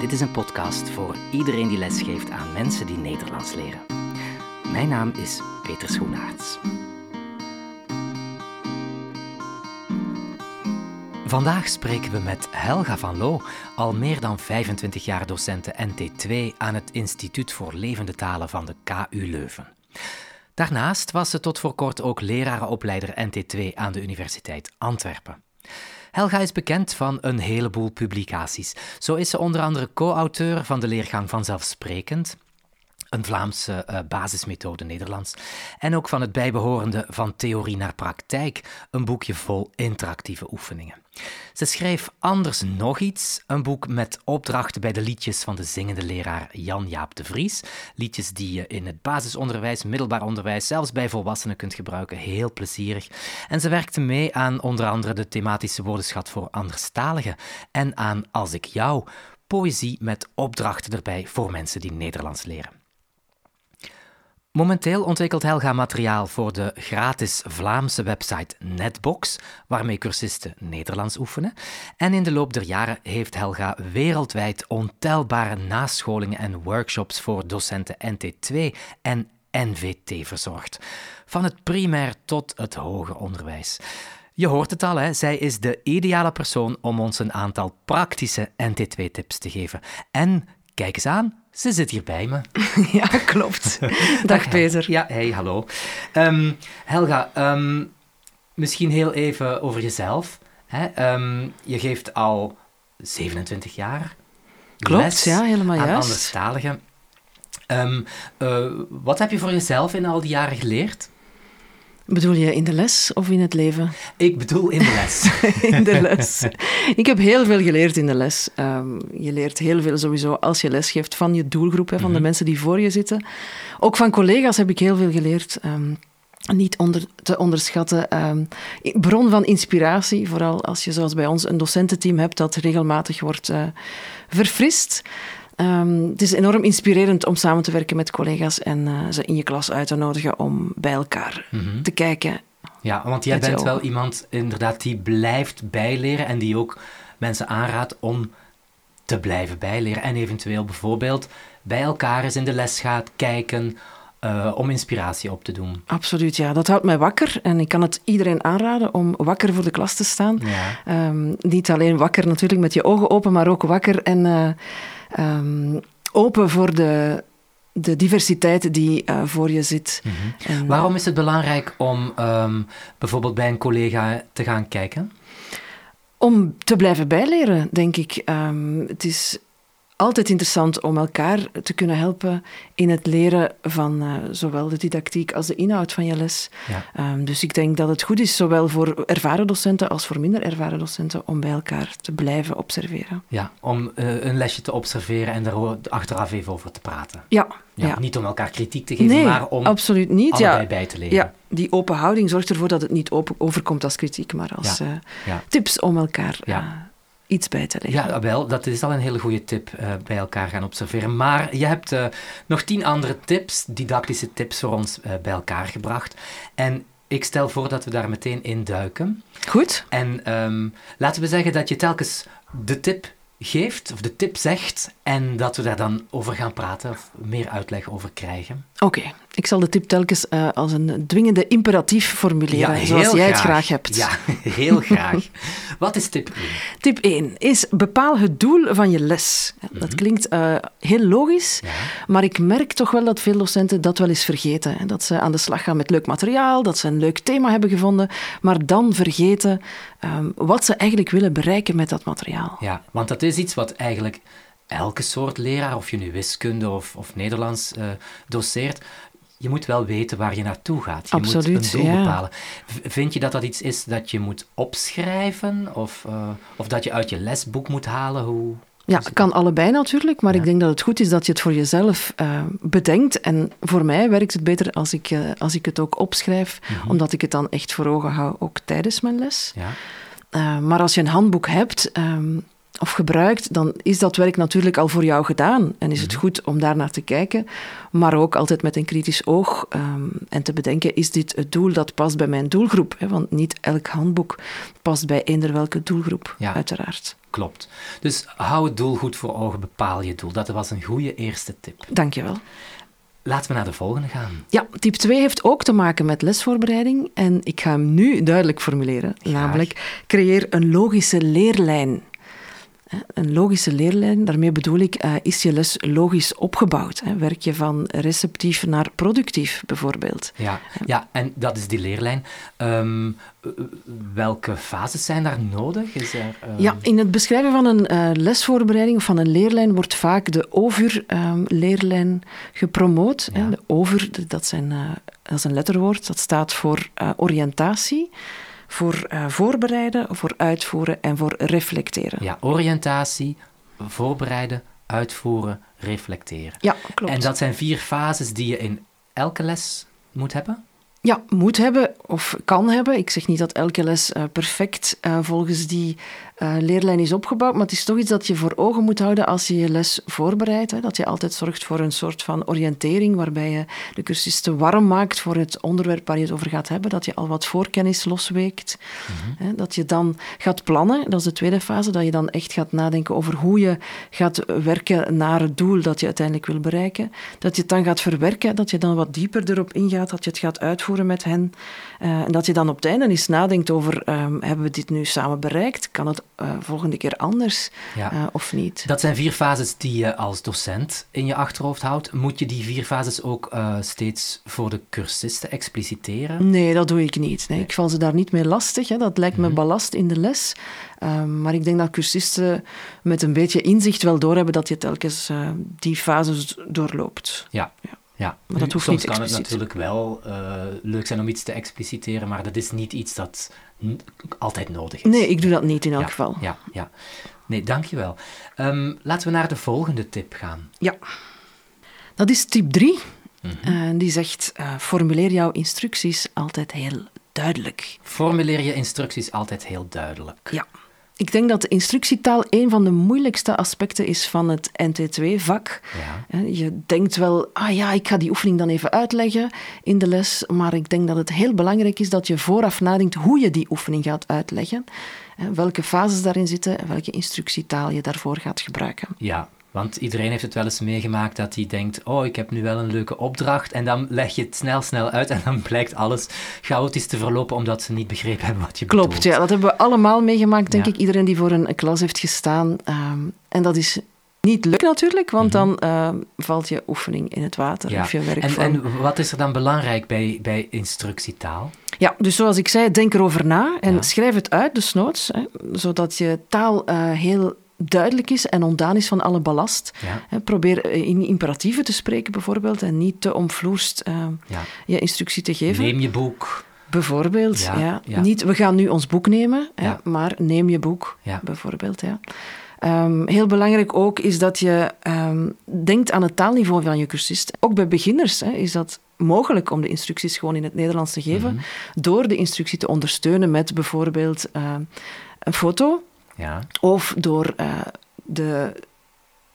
Dit is een podcast voor iedereen die lesgeeft aan mensen die Nederlands leren. Mijn naam is Peter Schoenaerts. Vandaag spreken we met Helga van Loo, al meer dan 25 jaar docenten NT2 aan het Instituut voor Levende Talen van de KU Leuven. Daarnaast was ze tot voor kort ook lerarenopleider NT2 aan de Universiteit Antwerpen. Helga is bekend van een heleboel publicaties. Zo is ze onder andere co-auteur van de leergang Vanzelfsprekend, een Vlaamse uh, basismethode Nederlands, en ook van het bijbehorende Van Theorie naar Praktijk, een boekje vol interactieve oefeningen. Ze schreef anders nog iets, een boek met opdrachten bij de liedjes van de zingende leraar Jan-Jaap de Vries. Liedjes die je in het basisonderwijs, middelbaar onderwijs, zelfs bij volwassenen kunt gebruiken. Heel plezierig. En ze werkte mee aan onder andere de thematische woordenschat voor anderstaligen en aan Als ik jou, poëzie met opdrachten erbij voor mensen die Nederlands leren. Momenteel ontwikkelt Helga materiaal voor de gratis Vlaamse website Netbox, waarmee cursisten Nederlands oefenen. En in de loop der jaren heeft Helga wereldwijd ontelbare nascholingen en workshops voor docenten NT2 en NVT verzorgd. Van het primair tot het hoger onderwijs. Je hoort het al, hè? zij is de ideale persoon om ons een aantal praktische NT2-tips te geven. En kijk eens aan, ze zit hier bij me. Ja, klopt. Dag Peter. Ja, hey, hallo. Um, Helga, um, misschien heel even over jezelf. Hè? Um, je geeft al 27 jaar Klopt, les ja, helemaal aan juist. anderstaligen. Uh, wat heb je voor jezelf in al die jaren geleerd? Bedoel je in de les of in het leven? Ik bedoel in de les. in de les. Ik heb heel veel geleerd in de les. Um, je leert heel veel sowieso als je les geeft van je doelgroep, hè, van mm -hmm. de mensen die voor je zitten. Ook van collega's heb ik heel veel geleerd. Um, niet onder, te onderschatten. Um, bron van inspiratie, vooral als je zoals bij ons een docententeam hebt dat regelmatig wordt uh, verfrist. Um, het is enorm inspirerend om samen te werken met collega's en uh, ze in je klas uit te nodigen om bij elkaar mm -hmm. te kijken. Ja, want jij bent wel iemand inderdaad die blijft bijleren en die ook mensen aanraadt om te blijven bijleren. En eventueel bijvoorbeeld bij elkaar eens in de les gaat kijken uh, om inspiratie op te doen. Absoluut, ja. Dat houdt mij wakker. En ik kan het iedereen aanraden om wakker voor de klas te staan. Ja. Um, niet alleen wakker natuurlijk met je ogen open, maar ook wakker en uh, um, open voor de, de diversiteit die uh, voor je zit. Mm -hmm. en, Waarom is het belangrijk om um, bijvoorbeeld bij een collega te gaan kijken? Om te blijven bijleren, denk ik. het is altijd interessant om elkaar te kunnen helpen in het leren van uh, zowel de didactiek als de inhoud van je les. Ja. Um, dus ik denk dat het goed is, zowel voor ervaren docenten als voor minder ervaren docenten, om bij elkaar te blijven observeren. Ja, om uh, een lesje te observeren en daar achteraf even over te praten. Ja. ja, ja. Niet om elkaar kritiek te geven, nee, maar om absoluut niet. allebei ja. bij te leren. Ja, die open houding zorgt ervoor dat het niet overkomt als kritiek, maar als uh, Ja. tips om elkaar Ja. Iets bij te leggen. Ja, wel, dat is al een hele goede tip, uh, bij elkaar gaan observeren. Maar je hebt uh, nog tien andere tips, didactische tips voor ons uh, bij elkaar gebracht. En ik stel voor dat we daar meteen in duiken. Goed. En um, laten we zeggen dat je telkens de tip geeft, of de tip zegt, en dat we daar dan over gaan praten, of meer uitleg over krijgen. Oké, okay. ik zal de tip telkens uh, als een dwingende imperatief formuleren, ja, zoals jij graag. het graag hebt. Ja, heel graag. Wat is tip 1? Tip 1 is bepaal het doel van je les. Dat mm -hmm. klinkt uh, heel logisch, ja. maar ik merk toch wel dat veel docenten dat wel eens vergeten. Hè? Dat ze aan de slag gaan met leuk materiaal, dat ze een leuk thema hebben gevonden, maar dan vergeten um, wat ze eigenlijk willen bereiken met dat materiaal. Ja, want dat is iets wat eigenlijk elke soort leraar, of je nu wiskunde of, of Nederlands uh, doseert, je moet wel weten waar je naartoe gaat. Je Absoluut, moet een doel ja. bepalen. Vind je dat dat iets is dat je moet opschrijven of, uh, of dat je uit je lesboek moet halen? Hoe, ja, kan allebei natuurlijk, maar ja. ik denk dat het goed is dat je het voor jezelf uh, bedenkt. En voor mij werkt het beter als ik, uh, als ik het ook opschrijf, Mhm. mm -hmm. omdat ik het dan echt voor ogen hou, ook tijdens mijn les. Ja. Uh, maar als je een handboek hebt, um, of gebruikt, dan is dat werk natuurlijk al voor jou gedaan. En is het Mhm. goed om daar naar te kijken, maar ook altijd met een kritisch oog ehm, en te bedenken, is dit het doel dat past bij mijn doelgroep? Hè? Want niet elk handboek past bij eender welke doelgroep, Ja. uiteraard. Klopt. Dus hou het doel goed voor ogen, bepaal je doel. Dat was een goede eerste tip. Dankjewel. Laten we naar de volgende gaan. Ja, tip 2 heeft ook te maken met lesvoorbereiding. En ik ga hem nu duidelijk formuleren. Namelijk, creëer een logische leerlijn. Een logische leerlijn, daarmee bedoel ik, eh, is je les logisch opgebouwd? Werk je van receptief naar productief, bijvoorbeeld? Ja, ja en dat is die leerlijn. Ehm, eh, welke fases zijn daar nodig? Is er, ehm, Ja, in het beschrijven van een eh, lesvoorbereiding of van een leerlijn wordt vaak de OVUR-leerlijn gepromoot. Ja. Hè. De OVUR, d- dat, zijn, dat is een letterwoord, dat staat voor oriëntatie, voor eh, voorbereiden, voor uitvoeren en voor reflecteren. Ja, oriëntatie, voorbereiden, uitvoeren, reflecteren. Ja, klopt. En dat zijn vier fases die je in elke les moet hebben? Ja, moet hebben of kan hebben. Ik zeg niet dat elke les eh, perfect eh, volgens die eh, leerlijn is opgebouwd, maar het is toch iets dat je voor ogen moet houden als je je les voorbereidt. Hè, dat je altijd zorgt voor een soort van oriëntering, waarbij je de cursisten warm maakt voor het onderwerp waar je het over gaat hebben. Dat je al wat voorkennis losweekt. Hè, dat je dan gaat plannen, dat is de tweede fase, dat je dan echt gaat nadenken over hoe je gaat werken naar het doel dat je uiteindelijk wil bereiken. Dat je het dan gaat verwerken, dat je dan wat dieper erop ingaat, dat je het gaat uitvoeren met hen. Eh, en dat je dan op het einde eens nadenkt over, ehm, hebben we dit nu samen bereikt? Kan het eh, volgende keer anders Ja. eh, of niet? Dat zijn vier fases die je als docent in je achterhoofd houdt. Moet je die vier fases ook steeds voor de cursisten expliciteren? Nee, dat doe ik niet. Nee, ik val ze daar niet mee lastig. Hè. Dat lijkt Mhm. me ballast in de les. Ehm, maar ik denk dat cursisten met een beetje inzicht wel doorhebben dat je telkens die fases doorloopt. Ja. Ja. Ja. Maar dat Nu, hoeft soms niet kan het natuurlijk wel eh, leuk zijn om iets te expliciteren, maar dat is niet iets dat altijd nodig is. Nee, ik doe dat niet in elk ja, geval. Ja, ja. Nee, dankjewel. Ehm laten we naar de volgende tip gaan. Ja. Dat is tip 3. Mhm. En die zegt, eh, formuleer jouw instructies altijd heel duidelijk. Formuleer je instructies altijd heel duidelijk. Ja. Ik denk dat de instructietaal een van de moeilijkste aspecten is van het NT2-vak. Ja. Je denkt wel, ah ja, ik ga die oefening dan even uitleggen in de les, maar ik denk dat het heel belangrijk is dat je vooraf nadenkt hoe je die oefening gaat uitleggen, hè, welke fases daarin zitten en welke instructietaal je daarvoor gaat gebruiken. Ja, want iedereen heeft het wel eens meegemaakt dat hij denkt: Oh, ik heb nu wel een leuke opdracht. En dan leg je het snel, snel uit. En dan blijkt alles chaotisch te verlopen omdat ze niet begrepen hebben wat je Klopt, bedoelt. ja, dat hebben we allemaal meegemaakt, denk Ja. ik. Iedereen die voor een klas heeft gestaan. Ehm, en dat is niet leuk natuurlijk, want dan ehm, valt je oefening in het water Mhm. Ja. of je En, werkvorm. en wat is er dan belangrijk bij, bij instructietaal? Ja, dus zoals ik zei, denk erover na en Ja. schrijf het uit, dus noods, hè, zodat je taal eh, heel duidelijk is en ontdaan is van alle ballast. Ja, probeer eh, in imperatieven te spreken bijvoorbeeld en niet te omvloerst eh, ja. je instructie te geven. Neem je boek. Bijvoorbeeld, Ja. Niet, we gaan nu ons boek nemen, hè, maar neem je boek, Ja. bijvoorbeeld. Ja. Ehm, heel belangrijk ook is dat je ehm, denkt aan het taalniveau van je cursist. Ook bij beginners hè, is dat mogelijk om de instructies gewoon in het Nederlands te geven, Mhm. door de instructie te ondersteunen met bijvoorbeeld eh, een foto Ja, of door eh, de,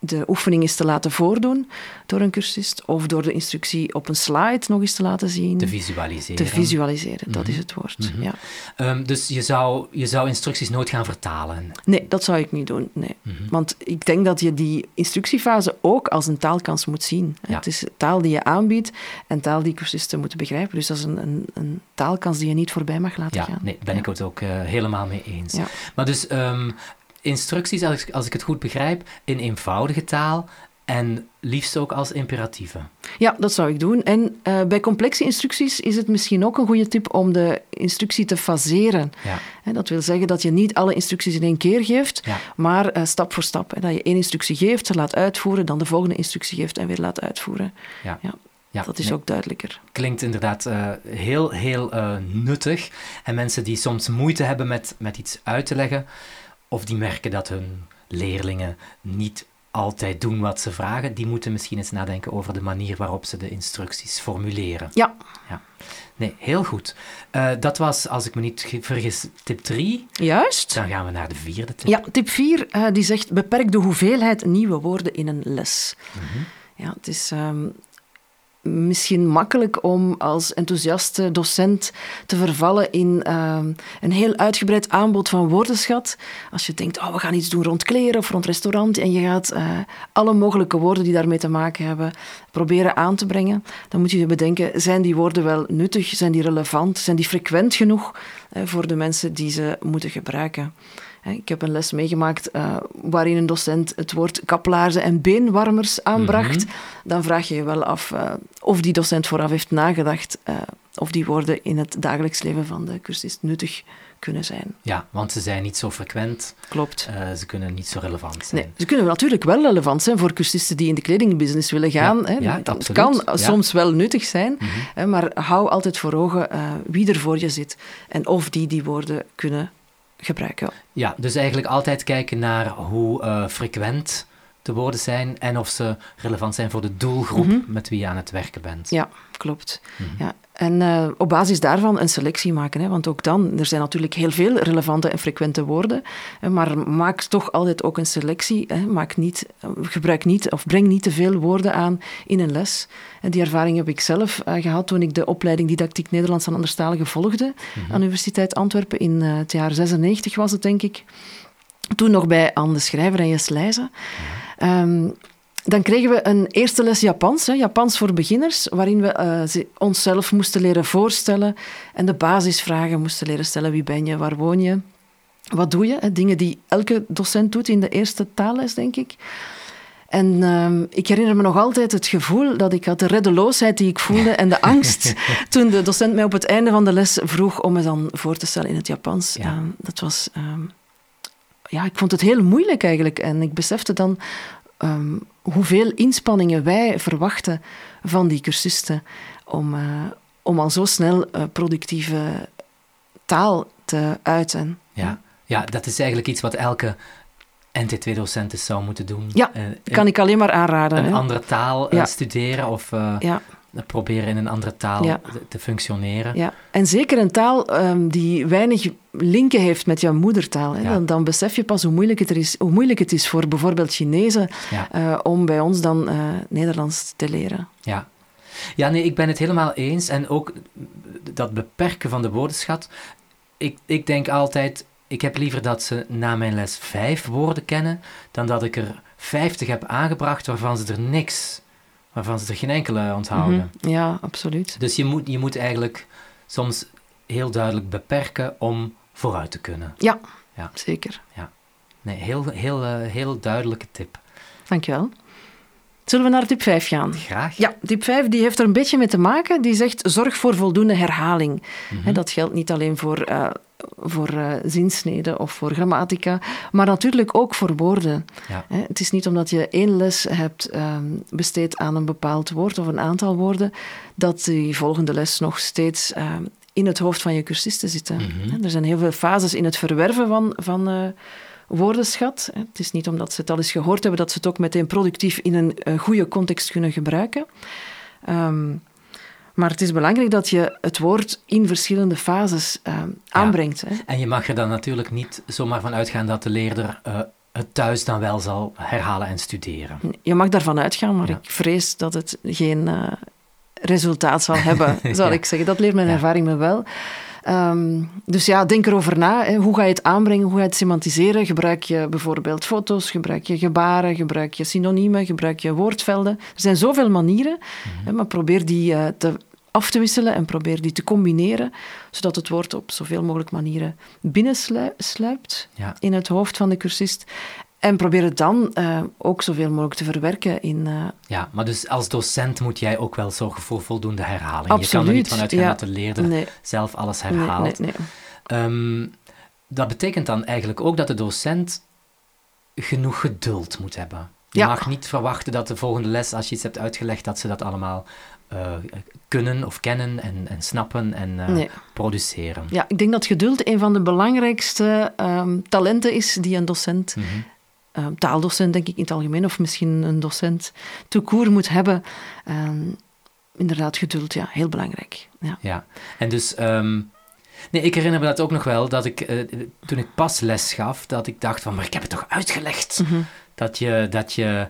de oefening eens te laten voordoen door een cursist, of door de instructie op een slide nog eens te laten zien. te visualiseren. Te visualiseren, dat Mhm. is het woord. Mhm. Ja. Ehm, dus je zou, je zou instructies nooit gaan vertalen. Nee, dat zou ik niet doen. Nee. Mhm. Want ik denk dat je die instructiefase ook als een taalkans moet zien. Ja. Het is taal die je aanbiedt en taal die cursisten moeten begrijpen. Dus dat is een, een, een taalkans die je niet voorbij mag laten Ja, gaan. nee, ben Ja. ik het ook eh, helemaal mee eens. Ja. Maar dus ehm, instructies, als ik, als ik het goed begrijp, in eenvoudige taal en liefst ook als imperatieven. Ja, dat zou ik doen. En eh, bij complexe instructies is het misschien ook een goede tip om de instructie te faseren. Ja, Dat wil zeggen dat je niet alle instructies in één keer geeft, ja. maar eh, stap voor stap. Hè. Dat je één instructie geeft, ze laat uitvoeren, dan de volgende instructie geeft en weer laat uitvoeren. ja. Ja, Ja, dat is nee, ook duidelijker. Klinkt inderdaad eh, heel, heel nuttig. En mensen die soms moeite hebben met, met iets uit te leggen, of die merken dat hun leerlingen niet altijd doen wat ze vragen, die moeten misschien eens nadenken over de manier waarop ze de instructies formuleren. Ja. ja. Nee, heel goed. Uh, dat was, als ik me niet vergis, tip 3. Juist. Dan gaan we naar de vierde tip. Ja, tip 4 uh, die zegt beperk de hoeveelheid nieuwe woorden in een les. Mm -hmm. Ja, het is um, misschien makkelijk om als enthousiaste docent te vervallen in uh, een heel uitgebreid aanbod van woordenschat. Als je denkt, oh, we gaan iets doen rond kleren of rond restaurant en je gaat uh, alle mogelijke woorden die daarmee te maken hebben proberen aan te brengen, dan moet je bedenken, zijn die woorden wel nuttig, zijn die relevant, zijn die frequent genoeg uh, voor de mensen die ze moeten gebruiken. Ik heb een les meegemaakt uh, waarin een docent het woord kaplaarzen en beenwarmers aanbracht. Mm -hmm. Dan vraag je je wel af uh, of die docent vooraf heeft nagedacht uh, of die woorden in het dagelijks leven van de cursist nuttig kunnen zijn. Ja, want ze zijn niet zo frequent. Klopt. ze kunnen niet zo relevant zijn. Nee, ze kunnen natuurlijk wel relevant zijn voor cursisten die in de kledingbusiness willen gaan. Ja, hè. ja dat absoluut. kan ja. soms wel nuttig zijn, Mm -hmm. hè, maar hou altijd voor ogen wie er voor je zit en of die die woorden kunnen gebruiken. Ja, dus eigenlijk altijd kijken naar hoe uh, frequent de woorden zijn en of ze relevant zijn voor de doelgroep Mhm. met wie je aan het werken bent. Ja, klopt. Mhm. Ja. En uh, op basis daarvan een selectie maken. Hè? Want ook dan, er zijn natuurlijk heel veel relevante en frequente woorden. Hè? Maar maak toch altijd ook een selectie. Hè? Maak niet, gebruik niet of breng niet te veel woorden aan in een les. En die ervaring heb ik zelf uh, gehad toen ik de opleiding Didactiek Nederlands aan anderstaligen volgde. Mhm. Aan de Universiteit Antwerpen in uh, het jaar 96 was het, denk ik. Toen nog bij Anne de Schrijver en Jes Leijzen. Um, dan kregen we een eerste les Japans, hè, Japans voor beginners, waarin we uh, onszelf moesten leren voorstellen en de basisvragen moesten leren stellen. Wie ben je? Waar woon je? Wat doe je? Hè, dingen die elke docent doet in de eerste taalles, denk ik. En uh, ik herinner me nog altijd het gevoel dat ik had, de reddeloosheid die ik voelde en de angst toen de docent mij op het einde van de les vroeg om me dan voor te stellen in het Japans. Ja. Uh, dat was... ja, ik vond het heel moeilijk eigenlijk. En ik besefte dan um, hoeveel inspanningen wij verwachten van die cursisten om, uh, om al zo snel uh, productieve taal te uiten. Ja. ja, dat is eigenlijk iets wat elke NT2-docent zou moeten doen. Ja, uh, kan ik alleen maar aanraden. Een hè? andere taal ja. studeren of ja. Proberen in een andere taal Ja. te, functioneren. Ja, en zeker een taal um, die weinig linken heeft met jouw moedertaal. Hè? Ja. Dan, dan, besef je pas hoe moeilijk het, er is, hoe moeilijk het is voor bijvoorbeeld Chinezen Ja. uh, om bij ons dan uh, Nederlands te leren. Ja. ja, nee, ik ben het helemaal eens. En ook dat beperken van de woordenschat. Ik, ik denk altijd, ik heb liever dat ze na mijn les vijf woorden kennen, dan dat ik er vijftig heb aangebracht waarvan ze er niks, waarvan ze er geen enkele onthouden. Mm -hmm. Ja, absoluut. Dus je moet, je moet eigenlijk soms heel duidelijk beperken om vooruit te kunnen. Ja, ja. zeker. Ja. Nee, heel, heel, uh, heel duidelijke tip. Dankjewel. Zullen we naar tip 5 gaan? Graag. Ja, tip 5 die heeft er een beetje mee te maken. Die zegt, zorg voor voldoende herhaling. Mhm. Mm -hmm. dat geldt niet alleen voor, uh, voor uh, zinsneden of voor grammatica, maar natuurlijk ook voor woorden. Ja. Het is niet omdat je één les hebt um, besteed aan een bepaald woord of een aantal woorden, dat die volgende les nog steeds uh, in het hoofd van je cursisten zitten. Mhm. Mm -hmm. Er zijn heel veel fases in het verwerven van... van uh, woordenschat. Het is niet omdat ze het al eens gehoord hebben dat ze het ook meteen productief in een, een goede context kunnen gebruiken. Um, maar het is belangrijk dat je het woord in verschillende fases um, aanbrengt. Ja. Hè. En je mag er dan natuurlijk niet zomaar van uitgaan dat de leerder uh, het thuis dan wel zal herhalen en studeren. Je mag daarvan uitgaan, maar Ja. ik vrees dat het geen uh, resultaat zal hebben, zal Ja. ik zeggen. Dat leert mijn ervaring me wel. Um, dus ja, denk erover na. Hè. Hoe ga je het aanbrengen? Hoe ga je het semantiseren? Gebruik je bijvoorbeeld foto's? Gebruik je gebaren? Gebruik je synoniemen? Gebruik je woordvelden? Er zijn zoveel manieren, Mhm. hè, maar probeer die uh, te, af te wisselen en probeer die te combineren, zodat het woord op zoveel mogelijk manieren binnensluipt Ja. in het hoofd van de cursist. En probeer het dan uh, ook zoveel mogelijk te verwerken in... Uh, Ja, maar dus als docent moet jij ook wel zorgen voor voldoende herhaling. Je kan er niet van uitgaan ja. dat de leerder nee, zelf alles herhaalt. nee, nee. Ehm, dat betekent dan eigenlijk ook dat de docent genoeg geduld moet hebben. Je Ja. mag niet verwachten dat de volgende les, als je iets hebt uitgelegd, dat ze dat allemaal eh, kunnen of kennen en, en snappen en eh, Nee. produceren. Ja, ik denk dat geduld een van de belangrijkste um, talenten is die een docent Mhm. taaldocent, denk ik in het algemeen, of misschien een docent toekoer moet hebben. Ehm, inderdaad, geduld, ja, heel belangrijk. Ja, ja. en dus... Ehm, nee, ik herinner me dat ook nog wel, dat ik, uh, toen ik pas les gaf, dat ik dacht van, maar ik heb het toch uitgelegd? Mhm. Dat je... Dat je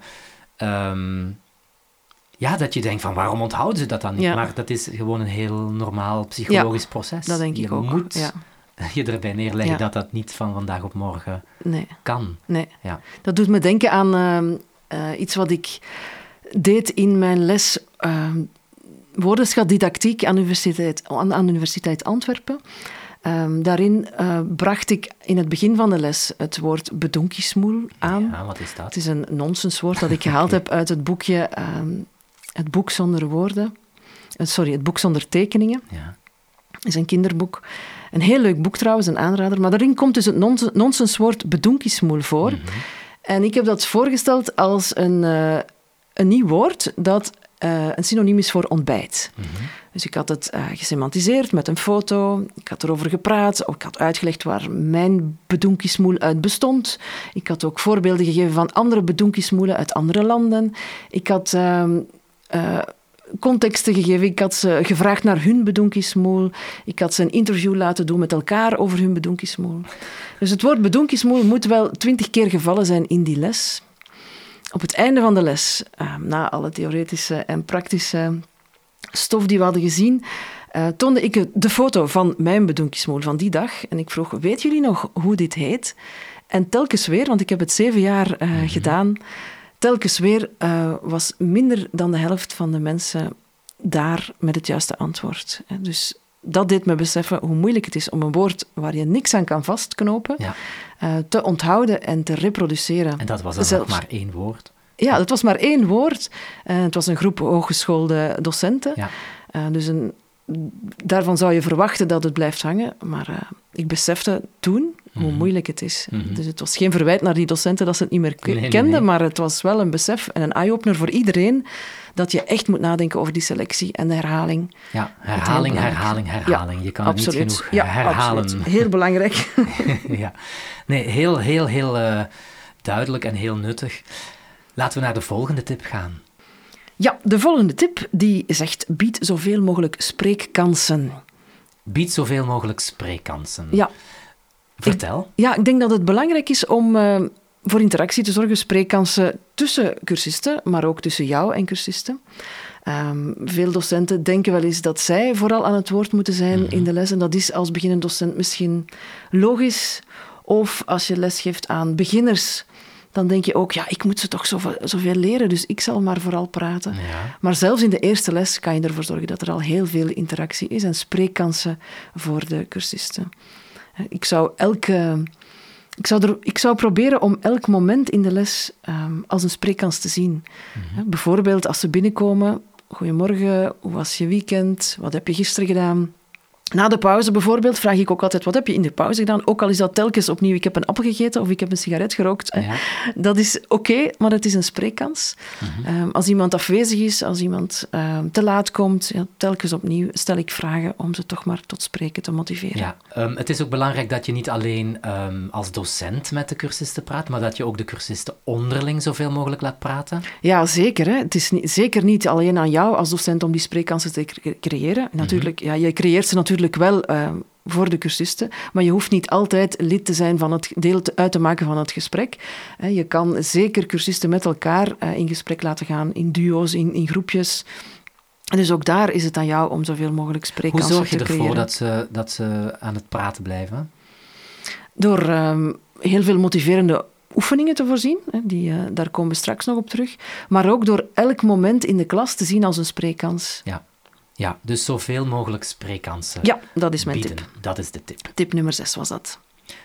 ja, dat je denkt van waarom onthouden ze dat dan niet? Maar dat is gewoon een heel normaal psychologisch proces. Dat denk ik je ook. Moet ja. je erbij neerleggen dat dat niet van vandaag op morgen nee. kan. Nee. Ja. Dat doet me denken aan uh, iets wat ik deed in mijn les uh, woordenschatdidactiek aan, universiteit, aan, aan de Universiteit Antwerpen. Um, daarin uh, bracht ik in het begin van de les het woord bedonkismoel aan. Ja, wat is dat? Het is een nonsenswoord dat ik gehaald heb uit het boekje um, Het boek zonder woorden. Uh, sorry, het boek zonder tekeningen. Ja. Is een kinderboek. Een heel leuk boek trouwens, een aanrader. Maar daarin komt dus het nons nonsenswoord bedonkismoel voor. Mm -hmm. En ik heb dat voorgesteld als een, uh, een nieuw woord dat uh, een synoniem is voor ontbijt. Mm -hmm. Dus ik had het uh, gesemantiseerd met een foto. Ik had erover gepraat. Ik had uitgelegd waar mijn bedonkismoel uit bestond. Ik had ook voorbeelden gegeven van andere bedonkismoelen uit andere landen. Ik had uh, contexten gegeven. Ik had ze gevraagd naar hun bedonkismoel. Ik had ze een interview laten doen met elkaar over hun bedonkismoel. Dus het woord bedonkismoel moet wel twintig keer gevallen zijn in die les. Op het einde van de les, ehm, na alle theoretische en praktische stof die we hadden gezien, uh, toonde ik de foto van mijn bedonkismoel van die dag. En ik vroeg, weet jullie nog hoe dit heet? En telkens weer, want ik heb het zeven jaar uh, mm-hmm. gedaan, telkens weer uh, was minder dan de helft van de mensen daar met het juiste antwoord. Dus dat deed me beseffen hoe moeilijk het is om een woord waar je niks aan kan vastknopen, ja. uh, te onthouden en te reproduceren. En dat was dan Zelfs, maar één woord? Ja, het was maar één woord. Uh, het was een groep hooggeschoolde docenten. Ja. Uh, dus een, daarvan zou je verwachten dat het blijft hangen. Maar ik besefte toen hoe mm-hmm. moeilijk het is. Mm-hmm. Dus het was geen verwijt naar die docenten dat ze het niet meer nee, kenden, nee, nee. maar het was wel een besef en een eye-opener voor iedereen dat je echt moet nadenken over die selectie en de herhaling. Ja, herhaling, herhaling, herhaling. Ja, je kan absoluut. het niet genoeg ja, herhalen. Absoluut. Heel belangrijk. ja, nee, heel, heel, heel uh, duidelijk en heel nuttig. Laten we naar de volgende tip gaan. Ja, de volgende tip die zegt: bied zoveel mogelijk spreekkansen. Bied zoveel mogelijk spreekkansen. Ja. Vertel. Ik, ja, ik denk dat het belangrijk is om uh, voor interactie te zorgen, spreekkansen tussen cursisten, maar ook tussen jou en cursisten. Um, veel docenten denken wel eens dat zij vooral aan het woord moeten zijn mm -hmm. in de les. En dat is als beginnend docent misschien logisch. Of als je les geeft aan beginners, dan denk je ook, ja, ik moet ze toch zoveel, zoveel leren, dus ik zal maar vooral praten. Ja. Maar zelfs in de eerste les kan je ervoor zorgen dat er al heel veel interactie is en spreekkansen voor de cursisten. Ik zou elke. Ik zou, er, ik zou proberen om elk moment in de les um, als een spreekkans te zien. Mm -hmm. Bijvoorbeeld als ze binnenkomen. Goedemorgen, hoe was je weekend? Wat heb je gisteren gedaan? Na de pauze bijvoorbeeld vraag ik ook altijd, wat heb je in de pauze gedaan? Ook al is dat telkens opnieuw, ik heb een appel gegeten of ik heb een sigaret gerookt. Ja. Dat is oké, okay, maar het is een spreekkans. -hmm. um, als iemand afwezig is, als iemand um, te laat komt, ja, telkens opnieuw stel ik vragen om ze toch maar tot spreken te motiveren. Ja, um, het is ook belangrijk dat je niet alleen als docent met de cursisten praat, maar dat je ook de cursisten onderling zoveel mogelijk laat praten. Ja, zeker. Hè. Het is niet, zeker niet alleen aan jou als docent om die spreekkansen te creëren. Natuurlijk, ja, je creëert ze natuurlijk wel uh, voor de cursisten, maar je hoeft niet altijd lid te zijn van het deel te, uit te maken van het gesprek. Je kan zeker cursisten met elkaar uh, in gesprek laten gaan, in duo's, in, in groepjes. Dus ook daar is het aan jou om zoveel mogelijk spreekkansen te creëren. Hoe zorg je ervoor dat ze, dat ze aan het praten blijven? Door um, heel veel motiverende oefeningen te voorzien. Die, uh, daar komen we straks nog op terug. Maar ook door elk moment in de klas te zien als een spreekkans. Ja. Ja, dus zoveel mogelijk spreekkansen. Ja, dat is mijn bieden. tip. Dat is de tip. Tip nummer 6 was dat.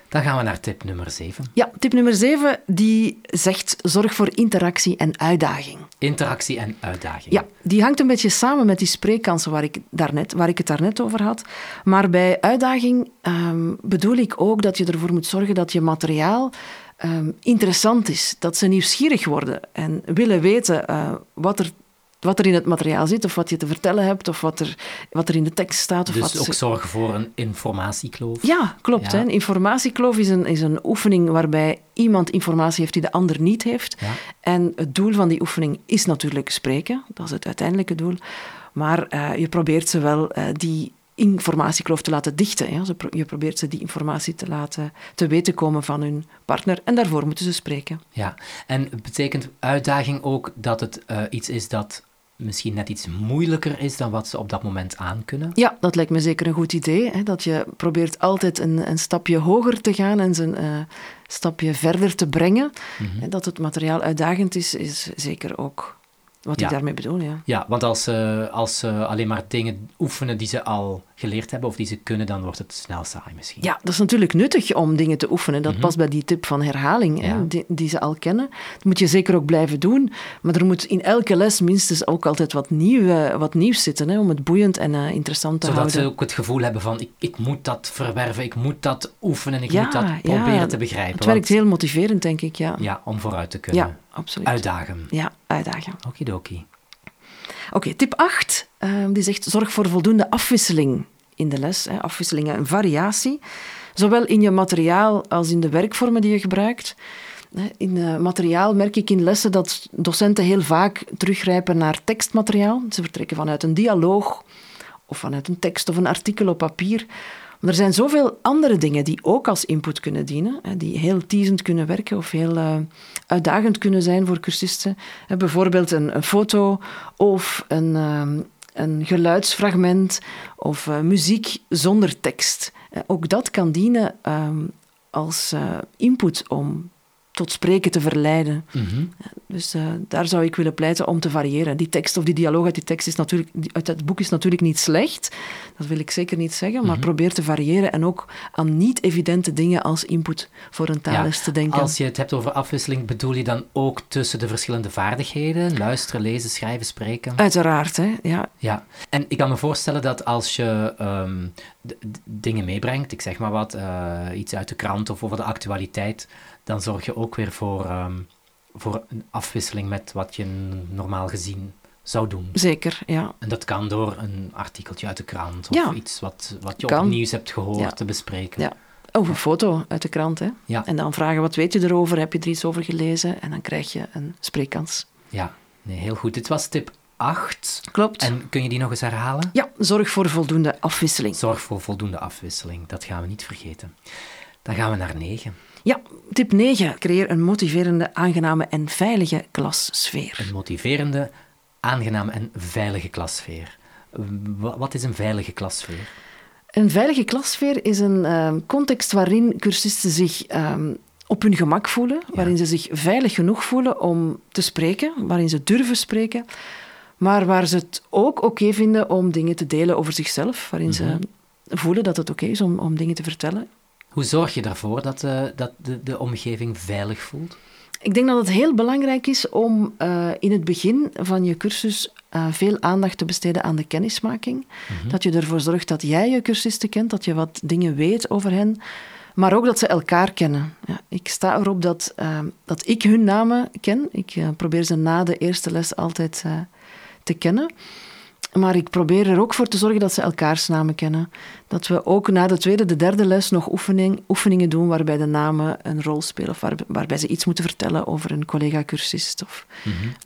Dan gaan we naar tip nummer 7. Ja, tip nummer 7 die zegt zorg voor interactie en uitdaging. Interactie en uitdaging. Ja, die hangt een beetje samen met die spreekkansen waar ik, daarnet, waar ik het daarnet over had. Maar bij uitdaging um, bedoel ik ook dat je ervoor moet zorgen dat je materiaal um, interessant is. Dat ze nieuwsgierig worden en willen weten uh, wat er wat er in het materiaal zit, of wat je te vertellen hebt, of wat er, wat er in de tekst staat. Of dus wat ook zorgen voor een informatiekloof? Ja, klopt. Hè? Een informatiekloof is een, is een oefening waarbij iemand informatie heeft die de ander niet heeft. Ja. En het doel van die oefening is natuurlijk spreken. Dat is het uiteindelijke doel. Maar uh, je probeert ze wel uh, die informatiekloof te laten dichten. Ja. Je probeert ze die informatie te laten te weten komen van hun partner en daarvoor moeten ze spreken. Ja, en betekent uitdaging ook dat het uh, iets is dat misschien net iets moeilijker is dan wat ze op dat moment aankunnen? Ja, dat lijkt me zeker een goed idee. Hè, dat je probeert altijd een, een stapje hoger te gaan en een uh, stapje verder te brengen. Mm -hmm. Dat het materiaal uitdagend is, is zeker ook wat ik daarmee bedoel, ja. Ja, want als ze, als ze alleen maar dingen oefenen die ze al geleerd hebben of die ze kunnen, dan wordt het snel saai misschien. Ja, dat is natuurlijk nuttig om dingen te oefenen. Dat mm past bij die tip van herhaling, hè, die, die, ze al kennen. Dat moet je zeker ook blijven doen. Maar er moet in elke les minstens ook altijd wat, nieuw, wat nieuws zitten, hè, om het boeiend en uh, interessant te Zodat houden. Zodat ze ook het gevoel hebben van, ik, ik moet dat verwerven, ik moet dat oefenen, ik moet dat proberen te begrijpen. Het werkt heel motiverend, denk ik, ja. Ja, om vooruit te kunnen. Absoluut. Uitdagen. Ja, uitdagen. Okidoki. Oké, okay, tip 8, uh, die zegt zorg voor voldoende afwisseling in de les. Hè, afwisseling en variatie. Zowel in je materiaal als in de werkvormen die je gebruikt. In uh, materiaal merk ik in lessen dat docenten heel vaak teruggrijpen naar tekstmateriaal. Ze vertrekken vanuit een dialoog of vanuit een tekst of een artikel op papier. Er zijn zoveel andere dingen die ook als input kunnen dienen, die heel teasend kunnen werken of heel uh, uitdagend kunnen zijn voor cursisten. Bijvoorbeeld een, foto of een, um, een geluidsfragment of uh, muziek zonder tekst. Ook dat kan dienen um, als uh, input om tot spreken te verleiden. Mm -hmm. Dus uh, daar zou ik willen pleiten om te variëren. Die tekst of die dialoog uit die tekst is natuurlijk, uit het boek is natuurlijk niet slecht. Dat wil ik zeker niet zeggen. Maar Mhm. probeer te variëren en ook aan niet-evidente dingen als input voor een taalles Ja, te denken. Als je het hebt over afwisseling, bedoel je dan ook tussen de verschillende vaardigheden? Luisteren, lezen, schrijven, spreken? Uiteraard, hè. Ja. Ja, en ik kan me voorstellen dat als je ehm, dingen meebrengt, ik zeg maar wat, eh, iets uit de krant of over de actualiteit, dan zorg je ook weer voor, ehm, voor een afwisseling met wat je normaal gezien zou doen. Zeker, ja. En dat kan door een artikeltje uit de krant of Ja. iets wat, wat je Kan. op nieuws hebt gehoord Ja. te bespreken. Ja. Of een foto uit de krant, hè. Ja. En dan vragen, wat weet je erover? Heb je er iets over gelezen? En dan krijg je een spreekkans. Ja, nee, heel goed. Dit was tip 8. Klopt. En kun je die nog eens herhalen? Ja, zorg voor voldoende afwisseling. Zorg voor voldoende afwisseling, dat gaan we niet vergeten. Dan gaan we naar 9. Ja, tip 9. Creëer een motiverende, aangename en veilige klassfeer. Een motiverende, aangename en veilige klassfeer. Wa- Wat is een veilige klassfeer? Een veilige klassfeer is een ehm, context waarin cursisten zich ehm, op hun gemak voelen, waarin ze zich veilig genoeg voelen om te spreken, waarin ze durven spreken, maar waar ze het ook oké vinden om dingen te delen over zichzelf, waarin ze voelen dat het oké is om, om dingen te vertellen. Hoe zorg je ervoor dat, eh, dat de, de omgeving veilig voelt? Ik denk dat het heel belangrijk is om eh, in het begin van je cursus eh, veel aandacht te besteden aan de kennismaking. Dat je ervoor zorgt dat jij je cursisten kent, dat je wat dingen weet over hen, maar ook dat ze elkaar kennen. Ja, ik sta erop dat, dat ik hun namen ken. Ik probeer ze na de eerste les altijd te kennen. Maar ik probeer er ook voor te zorgen dat ze elkaars namen kennen. Dat we ook na de tweede, de derde les nog oefening, oefeningen doen waarbij de namen een rol spelen. Of waar, waarbij ze iets moeten vertellen over een collega-cursist. Of,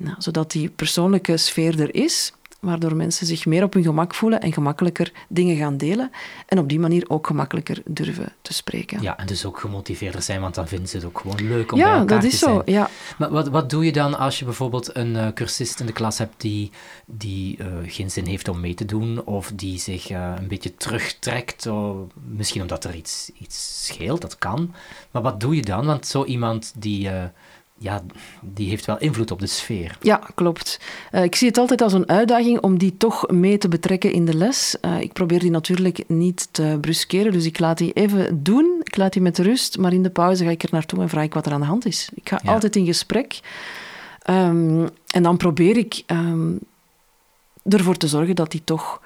nou, zodat die persoonlijke sfeer er is, waardoor mensen zich meer op hun gemak voelen en gemakkelijker dingen gaan delen. En op die manier ook gemakkelijker durven te spreken. Ja, en dus ook gemotiveerder zijn, want dan vinden ze het ook gewoon leuk om bij Ja, elkaar dat te is zijn. zo. Ja. Maar wat, wat doe je dan als je bijvoorbeeld een eh, cursist in de klas hebt die, die eh, geen zin heeft om mee te doen, of die zich eh, een beetje terugtrekt, of misschien omdat er iets, iets scheelt, dat kan. Maar wat doe je dan? Want zo iemand die, ja, die heeft wel invloed op de sfeer. Ja, klopt. Eh, ik zie het altijd als een uitdaging om die toch mee te betrekken in de les. Eh, ik probeer die natuurlijk niet te bruskeren, dus ik laat die even doen. Ik laat die met rust, maar in de pauze ga ik er naartoe en vraag ik wat er aan de hand is. Ik ga Ja. altijd in gesprek. Ehm, en dan probeer ik ehm, ervoor te zorgen dat die toch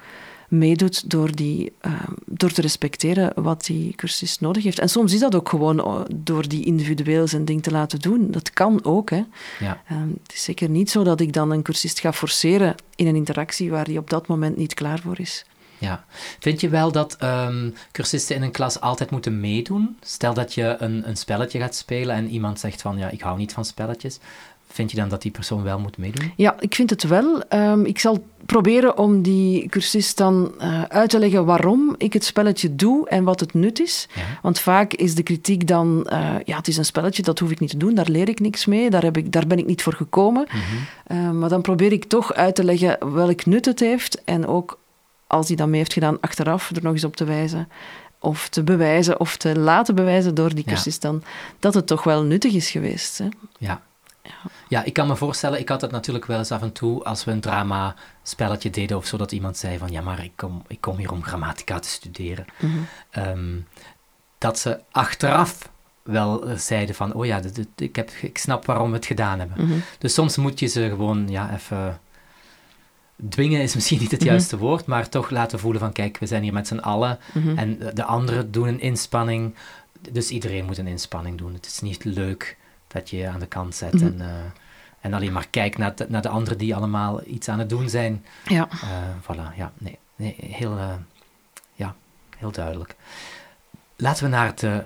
meedoet door, die, uh, door te respecteren wat die cursist nodig heeft. En soms is dat ook gewoon eh, door die individueel zijn ding te laten doen. Dat kan ook. Hè. Ja. Um, het is zeker niet zo dat ik dan een cursist ga forceren in een interactie waar hij op dat moment niet klaar voor is. Ja. Vind je wel dat um, cursisten in een klas altijd moeten meedoen? Stel dat je een, een spelletje gaat spelen en iemand zegt van ja, ik hou niet van spelletjes. Vind je dan dat die persoon wel moet meedoen? Ja, ik vind het wel. Um, ik zal proberen om die cursist dan uh, uit te leggen waarom ik het spelletje doe en wat het nut is. Ja. Want vaak is de kritiek dan, uh, ja, het is een spelletje, dat hoef ik niet te doen, daar leer ik niks mee, daar, heb ik, daar ben ik niet voor gekomen. Mm -hmm. uh, maar dan probeer ik toch uit te leggen welk nut het heeft en ook als hij dat mee heeft gedaan, achteraf er nog eens op te wijzen. Of te bewijzen, of te laten bewijzen door die cursist dan, dat het toch wel nuttig is geweest. Hè? Ja. Ja. Ja, ik kan me voorstellen, ik had het natuurlijk wel eens af en toe als we een drama-spelletje deden of zo, dat iemand zei van, ja, maar ik kom, ik kom hier om grammatica te studeren. Mm -hmm. um, dat ze achteraf wel zeiden van, oh ja, ik, heb, ik snap waarom we het gedaan hebben. Mm -hmm. Dus soms moet je ze gewoon ja, even dwingen is misschien niet het mhm. juiste woord, maar toch laten voelen van kijk, we zijn hier met z'n allen mhm. en de anderen doen een inspanning, dus iedereen moet een inspanning doen. Het is niet leuk dat je aan de kant zet mhm. en, uh, en alleen maar kijkt naar de, naar de anderen die allemaal iets aan het doen zijn. Ja. Uh, voilà, ja, nee, nee heel, uh, ja, heel duidelijk. Laten we naar de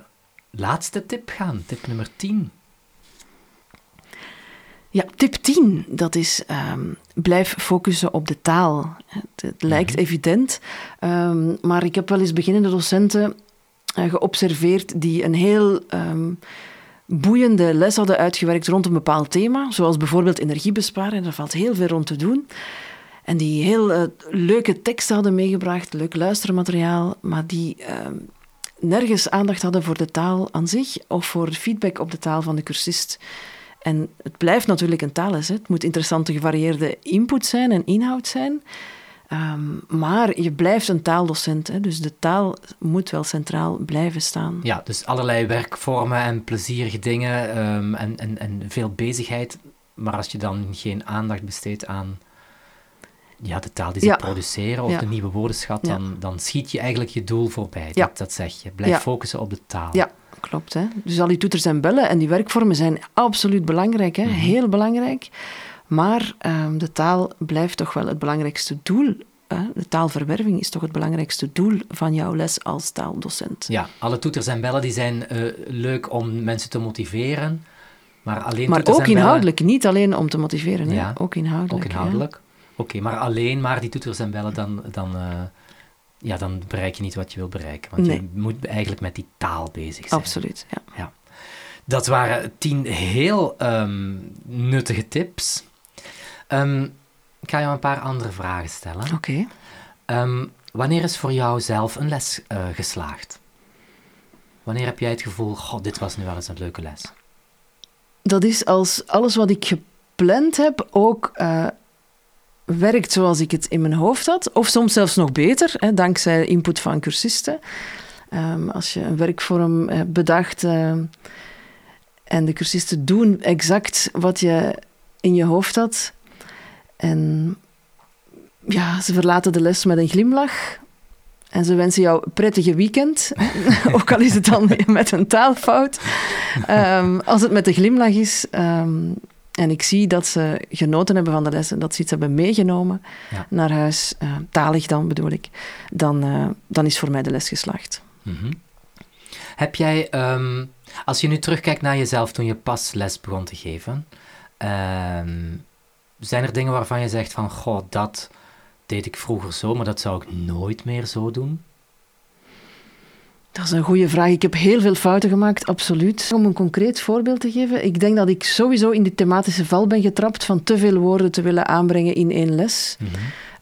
laatste tip gaan, tip nummer 10. Ja, tip 10, dat is um, blijf focussen op de taal. Het, het lijkt -hmm. evident, um, maar ik heb wel eens beginnende docenten uh, geobserveerd die een heel um, boeiende les hadden uitgewerkt rond een bepaald thema, zoals bijvoorbeeld energiebesparen. Daar valt heel veel rond te doen. En die heel uh, leuke teksten hadden meegebracht, leuk luistermateriaal, maar die nergens aandacht hadden voor de taal aan zich of voor feedback op de taal van de cursist. En het blijft natuurlijk een. Hè. Het moet interessante, gevarieerde input zijn en inhoud zijn. Um, maar je blijft een taaldocent, hè, dus de taal moet wel centraal blijven staan. Ja, dus allerlei werkvormen en plezierige dingen um, en, en, en veel bezigheid. Maar als je dan geen aandacht besteedt aan ja, de taal die ze ja. produceren of ja. de nieuwe woordenschat, dan, ja. dan schiet je eigenlijk je doel voorbij. Dat, dat zeg je. Blijf focussen op de taal. Ja, klopt. Hè? Dus al die toeters en bellen en die werkvormen zijn absoluut belangrijk, hè? Mm -hmm. heel belangrijk. Maar um, de taal blijft toch wel het belangrijkste doel. Hè? De taalverwerving is toch het belangrijkste doel van jouw les als taaldocent. Ja, alle toeters en bellen die zijn uh, leuk om mensen te motiveren. Maar, alleen maar ook inhoudelijk, bellen... niet alleen om te motiveren? Ja, ook inhoudelijk. Ook inhoudelijk. Oké, okay, maar alleen maar die toeters en bellen, dan, dan, uh, ja, dan bereik je niet wat je wil bereiken. Want nee. je moet eigenlijk met die taal bezig zijn. Absoluut, ja. ja. Dat waren tien heel um, nuttige tips. Um, ik ga jou een paar andere vragen stellen. Oké. Okay. Um, wanneer is voor jou zelf een les uh, geslaagd? Wanneer heb jij het gevoel, god, dit was nu wel eens een leuke les? Dat is als alles wat ik gepland heb ook uh, werkt zoals ik het in mijn hoofd had. Of soms zelfs nog beter, hè, dankzij input van cursisten. Um, als je een werkvorm uh, bedacht uh, en de cursisten doen exact wat je in je hoofd had. En ja, ze verlaten de les met een glimlach. En ze wensen jou een prettige weekend. Ook al is het dan met een taalfout. Um, als het met een glimlach is, um, en ik zie dat ze genoten hebben van de lessen, dat ze iets hebben meegenomen ja. naar huis, uh, talig dan bedoel ik, dan, uh, dan is voor mij de les geslaagd. Mm -hmm. Heb jij, um, als je nu terugkijkt naar jezelf toen je pas les begon te geven, um, zijn er dingen waarvan je zegt van, goh, dat deed ik vroeger zo, maar dat zou ik nooit meer zo doen? Dat is een goede vraag. Ik heb heel veel fouten gemaakt, absoluut. Om een concreet voorbeeld te geven, ik denk dat ik sowieso in die thematische val ben getrapt van te veel woorden te willen aanbrengen in één les. Mm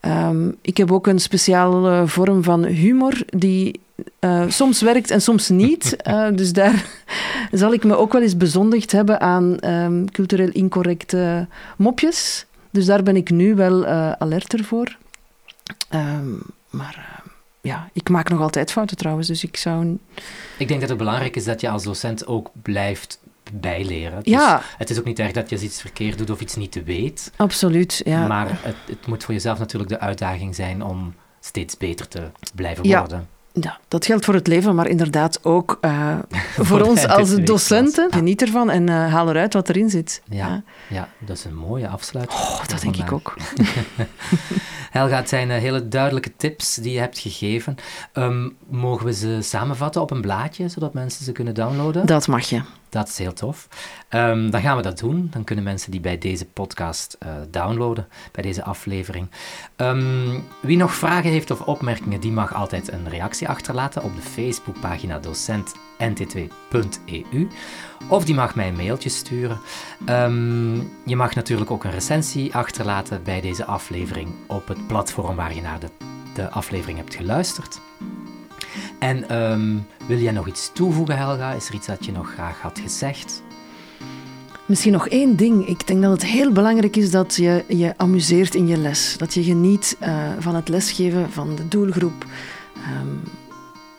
-hmm. um, ik heb ook een speciale vorm van humor die uh, soms werkt en soms niet. Uh, dus daar zal ik me ook wel eens bezondigd hebben aan um, cultureel incorrecte mopjes. Dus daar ben ik nu wel uh, alerter voor. Um, maar ja, ik maak nog altijd fouten trouwens, dus ik zou... Ik denk dat het belangrijk is dat je als docent ook blijft bijleren. Dus ja. Het is ook niet erg dat je iets verkeerd doet of iets niet weet. Absoluut, ja. Maar het, het moet voor jezelf natuurlijk de uitdaging zijn om steeds beter te blijven worden. Ja, dat geldt voor het leven, maar inderdaad ook uh, voor ons als docenten. Geniet ervan en uh, haal eruit wat erin zit. Ja, ja. dat is een mooie afsluiting. Oh, dat denk ik ook. Helga, het zijn eh, hele duidelijke tips die je hebt gegeven. Um, mogen we ze samenvatten op een blaadje, zodat mensen ze kunnen downloaden? Dat mag je. Dat is heel tof. Um, dan gaan we dat doen. Dan kunnen mensen die bij deze podcast uh, downloaden, bij deze aflevering. Um, wie nog vragen heeft of opmerkingen, die mag altijd een reactie achterlaten op de Facebookpagina docentnt2.eu. Of die mag mij een mailtje sturen. Um, je mag natuurlijk ook een recensie achterlaten bij deze aflevering op het platform waar je naar de aflevering hebt geluisterd. En um, wil jij nog iets toevoegen, Helga? Is er iets dat je nog graag had gezegd? Misschien nog één ding. Ik denk dat het heel belangrijk is dat je je amuseert in je les. Dat je geniet uh, van het lesgeven van de doelgroep. Um,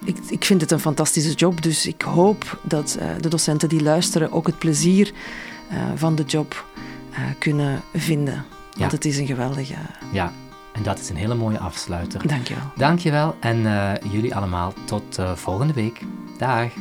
ik, ik, vind het een fantastische job, dus ik hoop dat uh, de docenten die luisteren ook het plezier uh, van de job kunnen vinden. Want ja. het is een geweldige. Ja, en dat is een hele mooie afsluiter. Dankjewel. Dankjewel en uh, jullie allemaal tot uh, volgende week. Dag.